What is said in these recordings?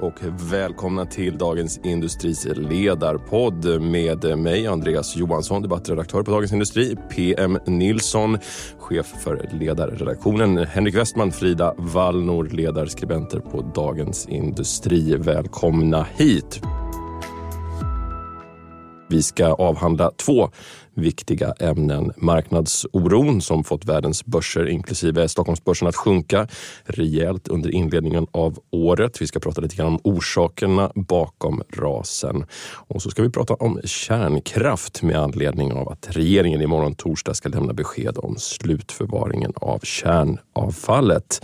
och välkomna till Dagens Industris ledarpodd med mig Andreas Johansson, debattredaktör på Dagens Industri, PM Nilsson, chef för ledarredaktionen, Henrik Westman, Frida Wallnor, ledarskribenter på Dagens Industri. Välkomna hit! Vi ska avhandla två viktiga ämnen. Marknadsoron som fått världens börser, inklusive Stockholmsbörsen, att sjunka rejält under inledningen av året. Vi ska prata lite grann om orsakerna bakom rasen. Och så ska vi prata om kärnkraft med anledning av att regeringen imorgon torsdag ska lämna besked om slutförvaringen av kärnavfallet.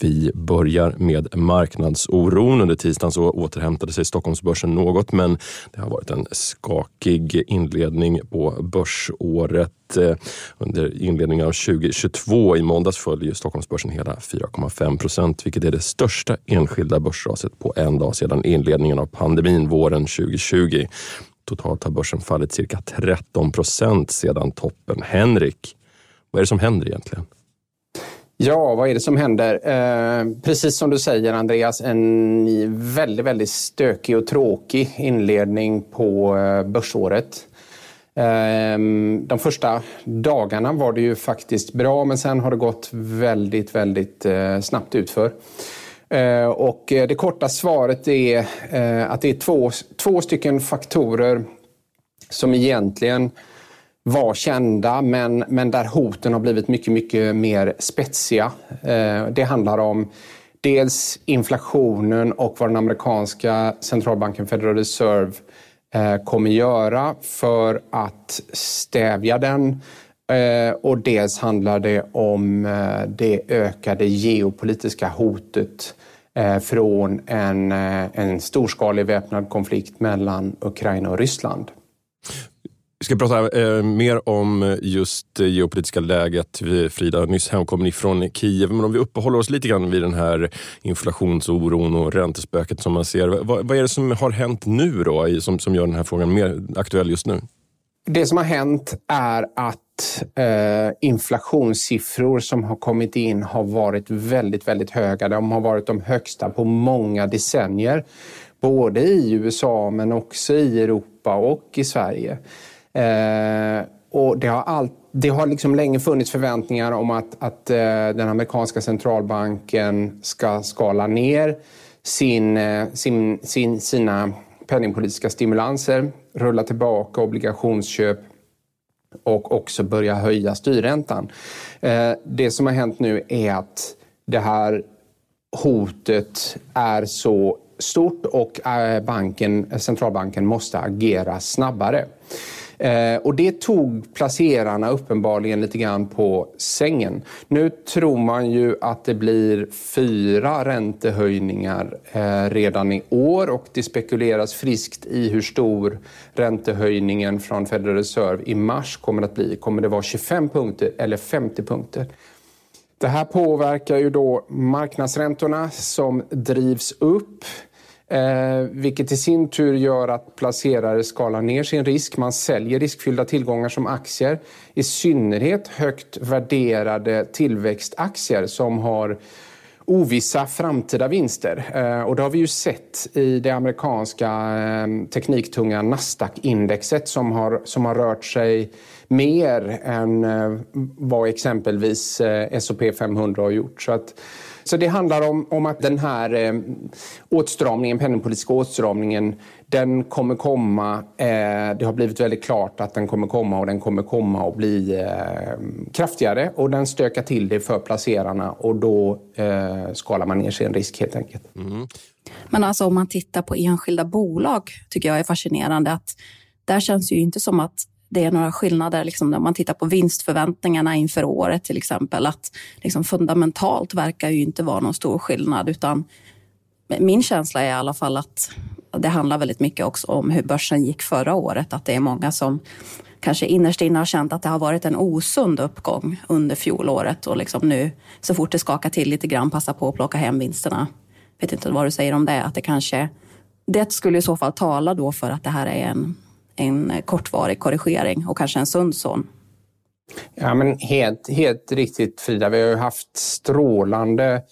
Vi börjar med marknadsoron. Under tisdagen så återhämtade sig Stockholmsbörsen något men det har varit en skakig inledning på börsåret. Eh, under inledningen av 2022 i måndags föll Stockholmsbörsen hela 4,5 procent vilket är det största enskilda börsraset på en dag sedan inledningen av pandemin våren 2020. Totalt har börsen fallit cirka 13 procent sedan toppen. Henrik, vad är det som händer egentligen? Ja, vad är det som händer? Eh, precis som du säger Andreas, en väldigt, väldigt stökig och tråkig inledning på eh, börsåret. Eh, de första dagarna var det ju faktiskt bra, men sen har det gått väldigt, väldigt eh, snabbt utför. Eh, och eh, det korta svaret är eh, att det är två, två stycken faktorer som egentligen var kända men, men där hoten har blivit mycket, mycket mer spetsiga. Eh, det handlar om dels inflationen och vad den amerikanska centralbanken Federal Reserve eh, kommer göra för att stävja den. Eh, och dels handlar det om det ökade geopolitiska hotet från en, en storskalig väpnad konflikt mellan Ukraina och Ryssland. Vi ska prata eh, mer om just det geopolitiska läget. Frida, nyss hemkommen ifrån Kiev. Men om vi uppehåller oss lite grann vid den här inflationsoron och räntespöket som man ser. Vad, vad är det som har hänt nu då, som, som gör den här frågan mer aktuell just nu? Det som har hänt är att eh, inflationssiffror som har kommit in har varit väldigt, väldigt höga. De har varit de högsta på många decennier. Både i USA men också i Europa och i Sverige. Eh, och det har, all, det har liksom länge funnits förväntningar om att, att eh, den amerikanska centralbanken ska skala ner sin, eh, sin, sin, sina penningpolitiska stimulanser, rulla tillbaka obligationsköp och också börja höja styrräntan. Eh, det som har hänt nu är att det här hotet är så stort och eh, banken, centralbanken måste agera snabbare. Eh, och det tog placerarna uppenbarligen lite grann på sängen. Nu tror man ju att det blir fyra räntehöjningar eh, redan i år och det spekuleras friskt i hur stor räntehöjningen från Federal Reserve i mars kommer att bli. Kommer det vara 25 punkter eller 50 punkter? Det här påverkar ju då marknadsräntorna som drivs upp. Eh, vilket i sin tur gör att placerare skalar ner sin risk. Man säljer riskfyllda tillgångar som aktier. I synnerhet högt värderade tillväxtaktier som har ovissa framtida vinster. Eh, och det har vi ju sett i det amerikanska eh, tekniktunga Nasdaq-indexet som har, som har rört sig mer än eh, vad exempelvis eh, S&P 500 har gjort. Så att så det handlar om, om att den här eh, åtstramningen, penningpolitiska åtstramningen, den kommer komma. Eh, det har blivit väldigt klart att den kommer komma och den kommer komma och bli eh, kraftigare och den stökar till det för placerarna och då eh, skalar man ner sin risk helt enkelt. Mm. Men alltså om man tittar på enskilda bolag tycker jag är fascinerande att där känns ju inte som att det är några skillnader liksom, när man tittar på vinstförväntningarna inför året till exempel. Att liksom, fundamentalt verkar ju inte vara någon stor skillnad utan min känsla är i alla fall att det handlar väldigt mycket också om hur börsen gick förra året. Att det är många som kanske innerst inne har känt att det har varit en osund uppgång under fjolåret och liksom nu så fort det skakar till lite grann passa på att plocka hem vinsterna. Jag vet inte vad du säger om det, att det kanske det skulle i så fall tala då för att det här är en en kortvarig korrigering och kanske en sund sån. Ja, men helt, helt riktigt Frida. Vi har ju haft strålande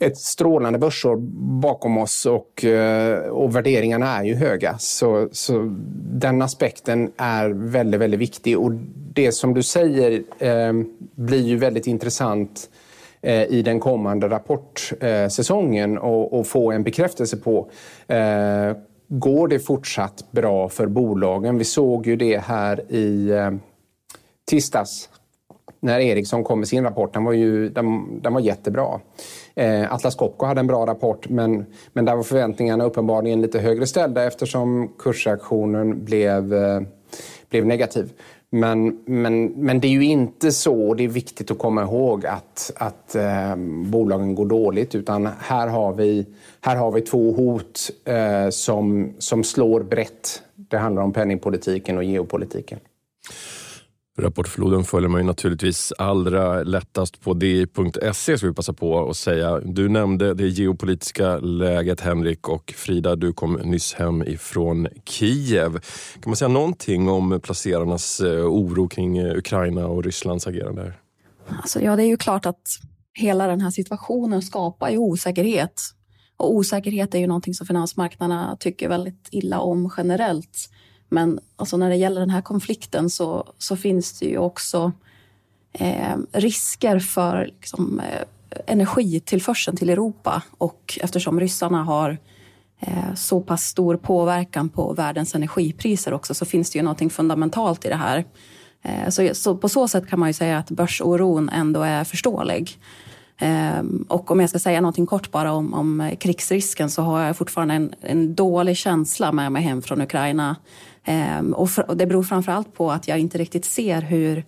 ett strålande börsår bakom oss och, eh, och värderingarna är ju höga. Så, så den aspekten är väldigt, väldigt viktig. Och det som du säger eh, blir ju väldigt intressant eh, i den kommande rapportsäsongen eh, och, och, få en bekräftelse på. Eh, Går det fortsatt bra för bolagen? Vi såg ju det här i eh, tisdags när Ericsson kom med sin rapport. Den var, ju, den, den var jättebra. Eh, Atlas Copco hade en bra rapport men, men där var förväntningarna uppenbarligen lite högre ställda eftersom kursreaktionen blev, eh, blev negativ. Men, men, men det är ju inte så, och det är viktigt att komma ihåg att, att eh, bolagen går dåligt utan här har vi, här har vi två hot eh, som, som slår brett. Det handlar om penningpolitiken och geopolitiken. Rapportfloden följer man ju naturligtvis allra lättast på di.se, ska vi passa på att säga. Du nämnde det geopolitiska läget, Henrik och Frida, du kom nyss hem ifrån Kiev. Kan man säga någonting om placerarnas eh, oro kring eh, Ukraina och Rysslands agerande? Här? Alltså, ja, det är ju klart att hela den här situationen skapar ju osäkerhet. Och osäkerhet är ju någonting som finansmarknaderna tycker väldigt illa om generellt. Men alltså när det gäller den här konflikten så, så finns det ju också eh, risker för liksom, eh, energitillförseln till Europa och eftersom ryssarna har eh, så pass stor påverkan på världens energipriser också så finns det ju någonting fundamentalt i det här. Eh, så, så, på så sätt kan man ju säga att börsoron ändå är förståelig. Ehm, och om jag ska säga någonting kort bara om, om eh, krigsrisken så har jag fortfarande en, en dålig känsla med mig hem från Ukraina. Ehm, och, för, och det beror framför allt på att jag inte riktigt ser hur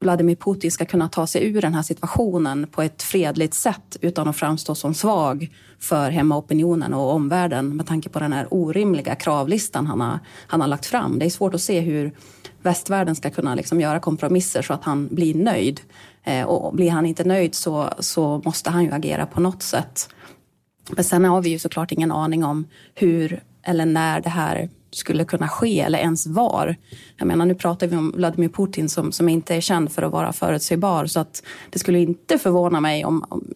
Vladimir Putin ska kunna ta sig ur den här situationen på ett fredligt sätt utan att framstå som svag för hemmaopinionen och omvärlden med tanke på den här orimliga kravlistan han har, han har lagt fram. Det är svårt att se hur västvärlden ska kunna liksom göra kompromisser så att han blir nöjd. Eh, och blir han inte nöjd så, så måste han ju agera på något sätt. Men sen har vi ju såklart ingen aning om hur eller när det här skulle kunna ske eller ens var. Jag menar, nu pratar vi om Vladimir Putin som, som inte är känd för att vara förutsägbar så att det skulle inte förvåna mig om, om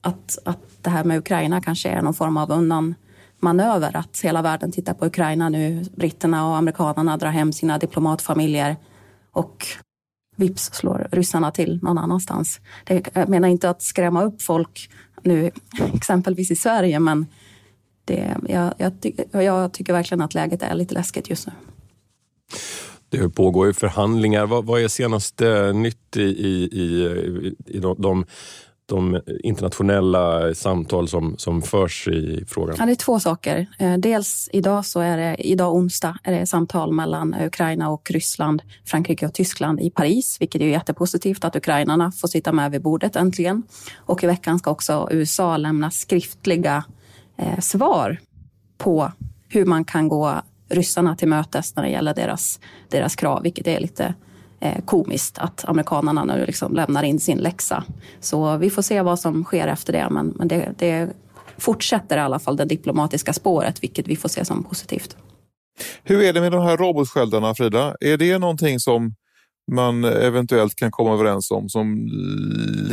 att, att det här med Ukraina kanske är någon form av undanmanöver. Att hela världen tittar på Ukraina nu. Britterna och amerikanerna drar hem sina diplomatfamiljer och vips slår ryssarna till någon annanstans. Det, jag menar inte att skrämma upp folk nu, exempelvis i Sverige, men det, jag, jag, jag tycker verkligen att läget är lite läskigt just nu. Det pågår ju förhandlingar. Vad, vad är senaste nytt i, i, i, i de, de de internationella samtal som, som förs i frågan? Ja, det är två saker. Eh, dels idag, så är det, idag onsdag är det samtal mellan Ukraina och Ryssland, Frankrike och Tyskland i Paris, vilket är jättepositivt att ukrainarna får sitta med vid bordet äntligen. Och i veckan ska också USA lämna skriftliga eh, svar på hur man kan gå ryssarna till mötes när det gäller deras, deras krav, vilket är lite eh, komiskt att amerikanerna nu liksom lämnar in sin läxa. Så vi får se vad som sker efter det, men, men det, det fortsätter i alla fall det diplomatiska spåret, vilket vi får se som positivt. Hur är det med de här robotsköldarna, Frida? Är det någonting som man eventuellt kan komma överens om som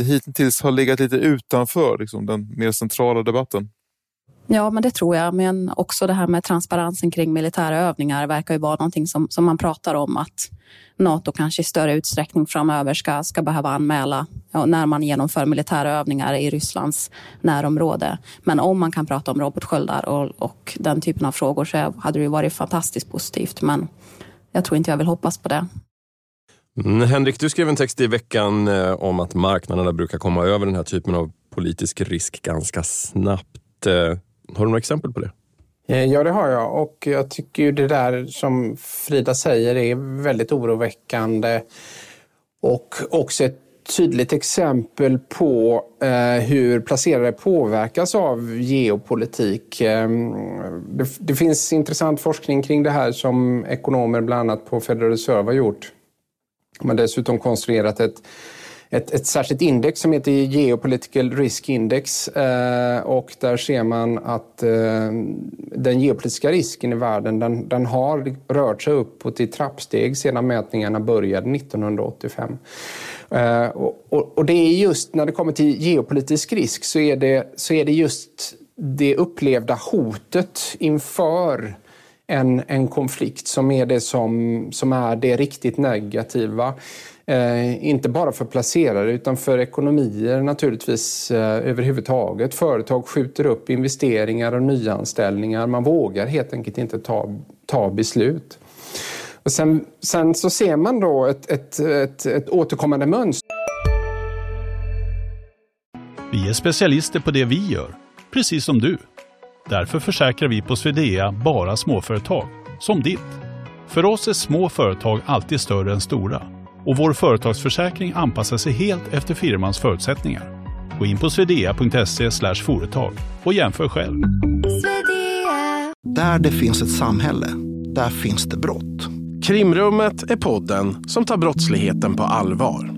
hittills har legat lite utanför liksom, den mer centrala debatten? Ja, men det tror jag. Men också det här med transparensen kring militära övningar verkar ju vara någonting som, som man pratar om att Nato kanske i större utsträckning framöver ska, ska behöva anmäla när man genomför militära övningar i Rysslands närområde. Men om man kan prata om robotsköldar och, och den typen av frågor så hade det varit fantastiskt positivt. Men jag tror inte jag vill hoppas på det. Mm, Henrik, du skrev en text i veckan eh, om att marknaderna brukar komma över den här typen av politisk risk ganska snabbt. Eh, har du några exempel på det? Eh, ja, det har jag. Och jag tycker ju det där som Frida säger är väldigt oroväckande. Och också ett tydligt exempel på eh, hur placerare påverkas av geopolitik. Eh, det, det, finns intressant forskning kring det här som ekonomer bland annat på Federal Reserve har gjort. De har dessutom konstruerat ett ett, ett särskilt index som heter Geopolitical Risk Index. Eh, och där ser man att eh, den geopolitiska risken i världen den, den har rört sig uppåt i trappsteg sedan mätningarna började 1985. Eh, och, och, och, det är just när det kommer till geopolitisk risk så är det, så är det just det upplevda hotet inför en, en konflikt som är det som, som är det riktigt negativa. Eh, inte bara för placerare utan för ekonomier naturligtvis eh, överhuvudtaget. Företag skjuter upp investeringar och nyanställningar. Man vågar helt enkelt inte ta, ta beslut. Och sen, sen så ser man då ett, ett, ett, ett återkommande mönster. Vi är specialister på det vi gör, precis som du. Därför försäkrar vi på Swedea bara småföretag, som ditt. För oss är små företag alltid större än stora och vår företagsförsäkring anpassar sig helt efter firmans förutsättningar. Gå in på swedea.se företag och jämför själv. Där det finns ett samhälle, där finns det brott. Krimrummet är podden som tar brottsligheten på allvar.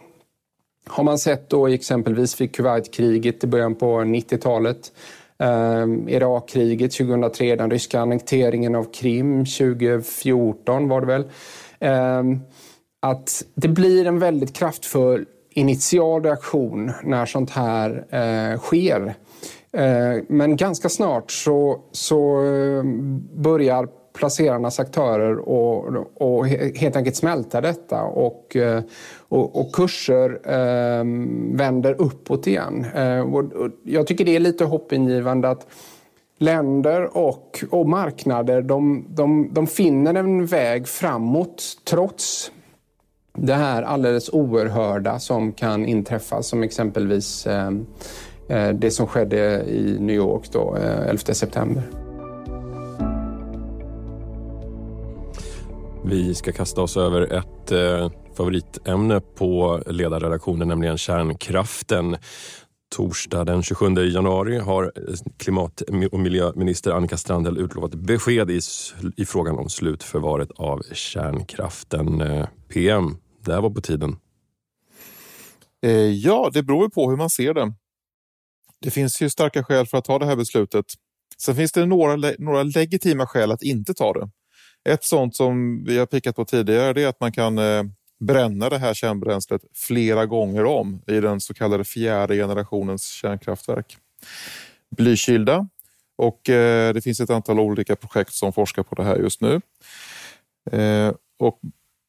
har man sett då exempelvis vid Kuwaitkriget i början på 90-talet. Eh, Irakkriget 2003, den ryska annekteringen av Krim 2014 var det väl. Eh, att det blir en väldigt kraftfull initial reaktion när sånt här eh, sker. Eh, men ganska snart så, så ehm, börjar placerarnas aktörer och, och helt enkelt smälta detta och, eh, och, och kurser eh, vänder uppåt igen. Eh, och, och jag tycker det är lite hoppingivande att länder och, och marknader de, de, de finner en väg framåt trots det här alldeles oerhörda som kan inträffa som exempelvis ehm, eh, det som skedde i New York då, eh, 11 september. Vi ska kasta oss över ett eh, favoritämne på ledarredaktionen, nämligen kärnkraften. Torsdag den 27 januari har eh, klimat och miljöminister Annika Strandhäll utlovat besked i, i frågan om slutförvaret av kärnkraften. Eh, PM, det här var på tiden. Eh, ja, det beror på hur man ser det. Det finns ju starka skäl för att ta det här beslutet. Sen finns det några, några legitima skäl att inte ta det. Ett sånt som vi har pickat på tidigare är att man kan eh, bränna det här kärnbränslet flera gånger om i den så kallade fjärde generationens kärnkraftverk. Blykylda och eh, det finns ett antal olika projekt som forskar på det här just nu. Eh, och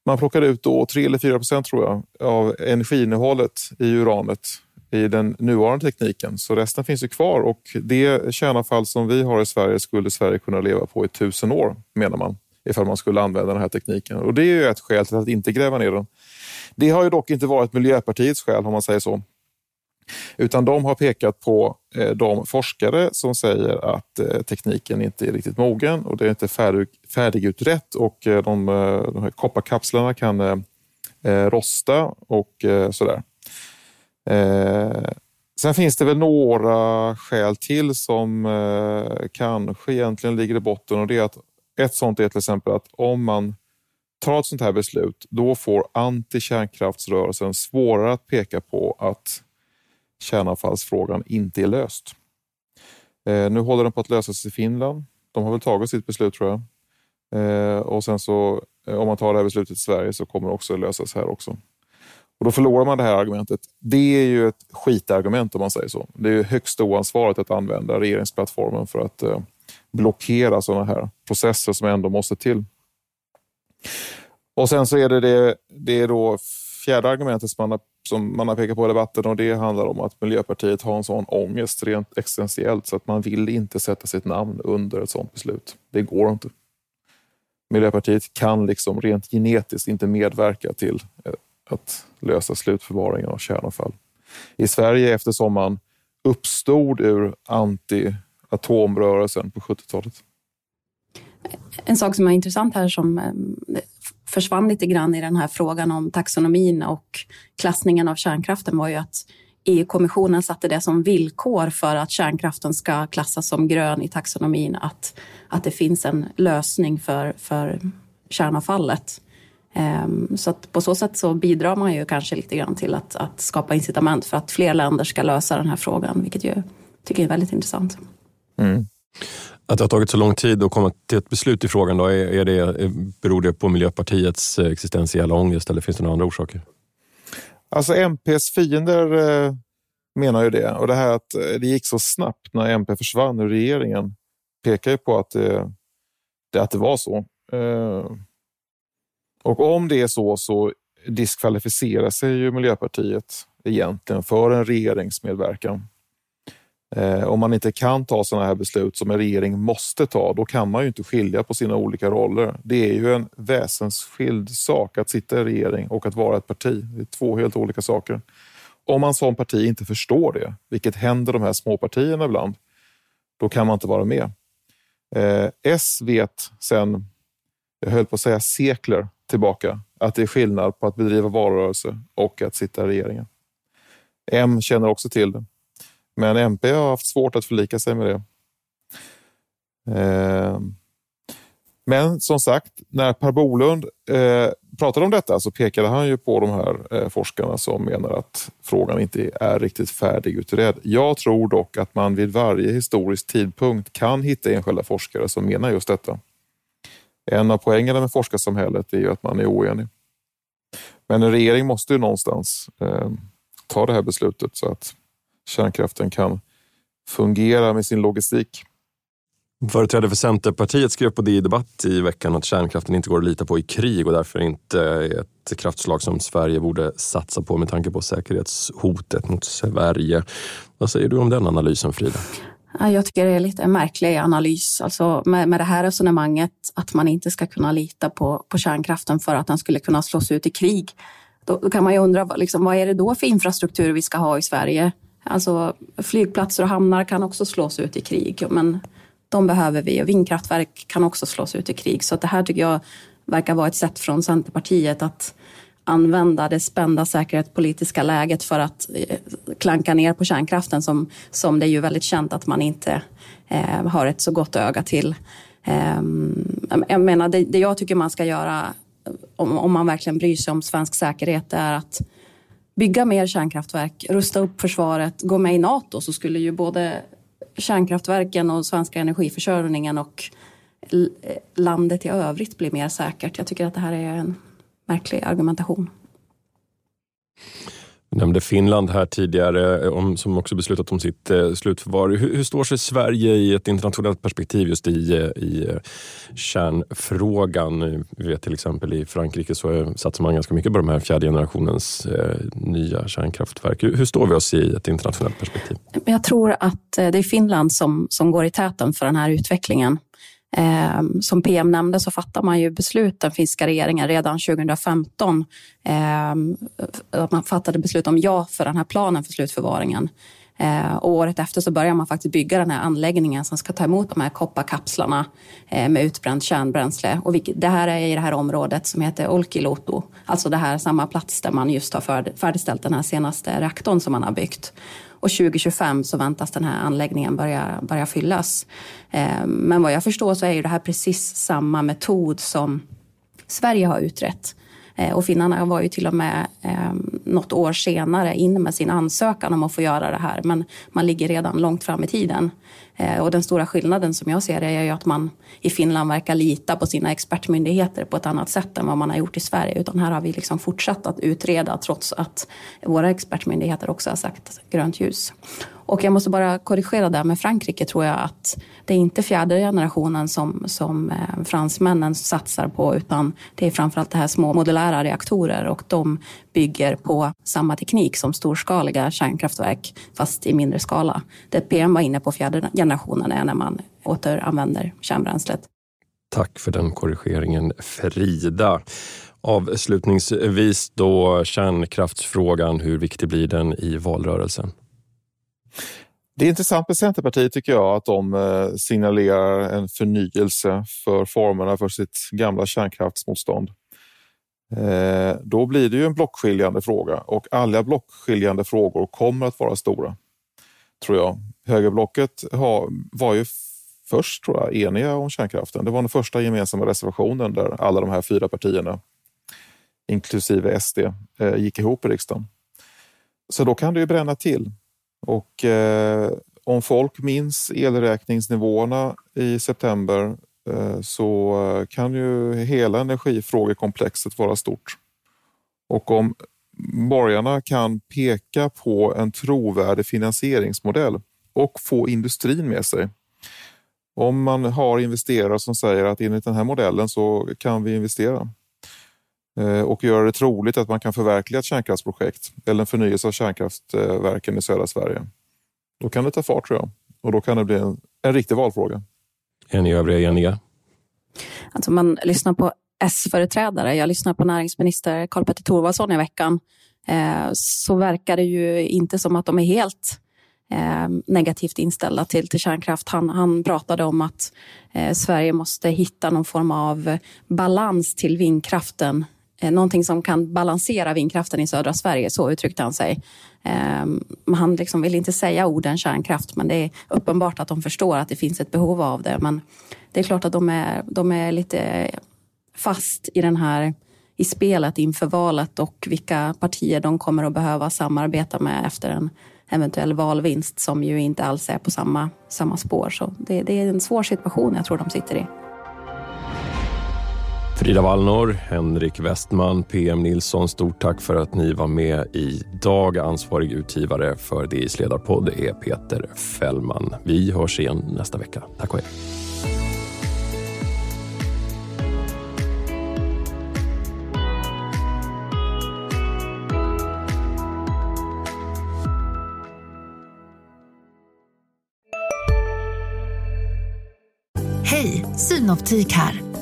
man plockade ut då 3 eller 4 procent tror jag av energiinnehållet i uranet i den nuvarande tekniken. Så resten finns ju kvar och det kärnavfall som vi har i Sverige skulle Sverige kunna leva på i tusen år menar man ifall man skulle använda den här tekniken. Och Det är ju ett skäl till att inte gräva ner den. Det har ju dock inte varit Miljöpartiets skäl om man säger så. Utan de har pekat på eh, de forskare som säger att eh, tekniken inte är riktigt mogen och det är inte färdig, färdigutrett och eh, de, de här kopparkapslarna kan rosta och sådär. Sen finns det väl några skäl till som kanske egentligen ligger i botten och det är att ett sånt är till exempel att om man tar ett sånt här beslut, då får antikärnkraftsrörelsen svårare att peka på att kärnavfallsfrågan inte är löst. Eh, nu håller den på att lösas i Finland. De har väl tagit sitt beslut tror jag. Eh, och sen så eh, om man tar det här beslutet i Sverige så kommer det också lösas här också. Och Då förlorar man det här argumentet. Det är ju ett skitargument om man säger så. Det är högst oansvarigt att använda regeringsplattformen för att eh, blockera sådana här processer som ändå måste till. Och sen så är det det, det är då fjärde argumentet som man, har, som man har pekat på i debatten och det handlar om att Miljöpartiet har en sån ångest rent existentiellt så att man vill inte sätta sitt namn under ett sådant beslut. Det går inte. Miljöpartiet kan liksom rent genetiskt inte medverka till eh, att lösa slutförvaringen av kärnavfall. I Sverige eftersom man uppstod ur anti atomrörelsen på 70-talet. En sak som är intressant här som eh, försvann lite grann i den här frågan om taxonomin och klassningen av kärnkraften var ju att EU-kommissionen satte det som villkor för att kärnkraften ska klassas som grön i taxonomin, att, att det finns en lösning för, för kärnavfallet. Ehm, så att på så sätt så bidrar man ju kanske lite grann till att, att skapa incitament för att fler länder ska lösa den här frågan, vilket jag tycker är väldigt intressant. Mm. Att det har tagit så lång tid att komma till ett beslut i frågan, då, är, är det, beror det på Miljöpartiets existentiella ångest eller finns det några andra orsaker? Alltså MPs fiender eh, menar ju det. Och det här att eh, det gick så snabbt när MP försvann ur regeringen pekar ju på att det, det, att det var så. Eh, och om det är så så diskvalificerar sig ju Miljöpartiet egentligen för en regeringsmedverkan. Eh, om man inte kan ta sådana här beslut som en regering måste ta, då kan man ju inte skilja på sina olika roller. Det är ju en väsensskild sak att sitta i regering och att vara ett parti. Det är två helt olika saker. Om man som parti inte förstår det, vilket händer de här småpartierna ibland, då kan man inte vara med. Eh, S vet sen, jag höll på att säga sekler tillbaka, att det är skillnad på att bedriva valrörelse och att sitta i regeringen. M känner också till det. Men MP har haft svårt att förlika sig med det. Eh, men som sagt, när Per Bolund eh, pratade om detta så pekade han ju på de här eh, forskarna som menar att frågan inte är riktigt färdigutredd. Jag tror dock att man vid varje historisk tidpunkt kan hitta enskilda forskare som menar just detta. En av poängerna med forskarsamhället är ju att man är oenig. Men en regering måste ju någonstans eh, ta det här beslutet så att kärnkraften kan fungera med sin logistik. Företrädare för Centerpartiet skrev på det i debatt i veckan att kärnkraften inte går att lita på i krig och därför inte är ett kraftslag som Sverige borde satsa på med tanke på säkerhetshotet mot Sverige. Vad säger du om den analysen Frida? Jag tycker det är lite en märklig analys. Alltså med, med det här resonemanget att man inte ska kunna lita på, på kärnkraften för att den skulle kunna slås ut i krig. Då, då kan man ju undra liksom, vad är det då för infrastruktur vi ska ha i Sverige? Alltså flygplatser och hamnar kan också slås ut i krig, men de behöver vi. Och vindkraftverk kan också slås ut i krig. Så det här tycker jag verkar vara ett sätt från Centerpartiet att använda det spända säkerhetspolitiska läget för att eh, klanka ner på kärnkraften som, som det är ju väldigt känt att man inte eh, har ett så gott öga till. Eh, jag menar, det, det, jag tycker man ska göra om, om man verkligen bryr sig om svensk säkerhet är att bygga mer kärnkraftverk, rusta upp försvaret, gå med i Nato så skulle ju både kärnkraftverken och svenska energiförsörjningen och landet i övrigt bli mer säkert. Jag tycker att det här är en märklig argumentation. Du nämnde Finland här tidigare eh, om, som också beslutat om sitt eh, slutförvar. Hur, hur, står sig Sverige i ett internationellt perspektiv just i, eh, i eh, kärnfrågan? Vi vet till exempel i Frankrike så satsar man ganska mycket på de här fjärde generationens eh, nya kärnkraftverk. Hur, hur, står vi oss i ett internationellt perspektiv? Jag tror att det är Finland som, som går i täten för den här utvecklingen. Eh, som PM nämnde så fattar man ju beslut, den finska regeringen, redan 2015. Eh, att man fattade beslut om ja för den här planen för slutförvaringen. Eh, och året efter så börjar man faktiskt bygga den här anläggningen som ska ta emot de här kopparkapslarna eh, med utbränt kärnbränsle. Och vilket, det här är i det här området som heter Olkiluoto, alltså det här samma plats där man just har färdigställt den här senaste reaktorn som man har byggt. Och 2025 så väntas den här anläggningen börja, börja fyllas. Eh, men vad jag förstår så är ju det här precis samma metod som Sverige har utrett. Eh, och finnarna var ju till och med eh, något år senare inne med sin ansökan om att få göra det här. Men man ligger redan långt fram i tiden. Eh, och den stora skillnaden som jag ser det är ju att man i Finland verkar lita på sina expertmyndigheter på ett annat sätt än vad man har gjort i Sverige. Utan här har vi liksom fortsatt att utreda trots att våra expertmyndigheter också har sagt grönt ljus. Och jag måste bara korrigera det med Frankrike tror jag att det är inte fjärde generationen som, som eh, fransmännen satsar på utan det är framförallt det här små modulära reaktorer och de bygger på samma teknik som storskaliga kärnkraftverk fast i mindre skala. Det PM var inne på fjärde generationen är när man återanvänder kärnbränslet. Tack för den korrigeringen Frida. Avslutningsvis då kärnkraftsfrågan, hur viktig blir den i valrörelsen? Det är intressant med Centerpartiet tycker jag att de eh, signalerar en förnyelse för formerna för sitt gamla kärnkraftsmotstånd. Eh, då blir det ju en blockskiljande fråga och alla blockskiljande frågor kommer att vara stora, tror jag. Högerblocket var ju först tror jag, eniga om kärnkraften. Det var den första gemensamma reservationen där alla de här fyra partierna, inklusive SD, eh, gick ihop i riksdagen. Så då kan det ju bränna till. Och eh, om folk minns elräkningsnivåerna i september eh, så eh, kan ju hela energifrågekomplexet vara stort. Och om borgarna kan peka på en trovärdig finansieringsmodell och få industrin med sig. Om man har investerare som säger att enligt den här modellen så kan vi investera och göra det troligt att man kan förverkliga ett kärnkraftsprojekt eller en förnyelse av kärnkraftverken i södra Sverige. Då kan det ta fart tror jag och då kan det bli en, en riktig valfråga. Är ni övriga eniga? Alltså man lyssnar på S-företrädare. Jag lyssnar på näringsminister Karl-Petter Thorwaldsson i veckan. Eh, så verkar det ju inte som att de är helt eh, negativt inställda till, till kärnkraft. Han, han pratade om att eh, Sverige måste hitta någon form av balans till vindkraften. Eh, någonting som kan balansera vindkraften i södra Sverige, så uttryckte han sig. Eh, han liksom vill inte säga orden kärnkraft, men det är uppenbart att de förstår att det finns ett behov av det. Men det är klart att de är, de är lite fast i den här i spelet inför valet och vilka partier de kommer att behöva samarbeta med efter en eventuell valvinst som ju inte alls är på samma, samma spår. Så det, det är en svår situation jag tror de sitter i. Frida Wallnor, Henrik Westman, PM Nilsson, stort tack för att ni var med idag. Ansvarig utgivare för DIs ledarpodd är Peter Fällman. Vi hörs igen nästa vecka. Tack och hej. Hej, Synoptik här.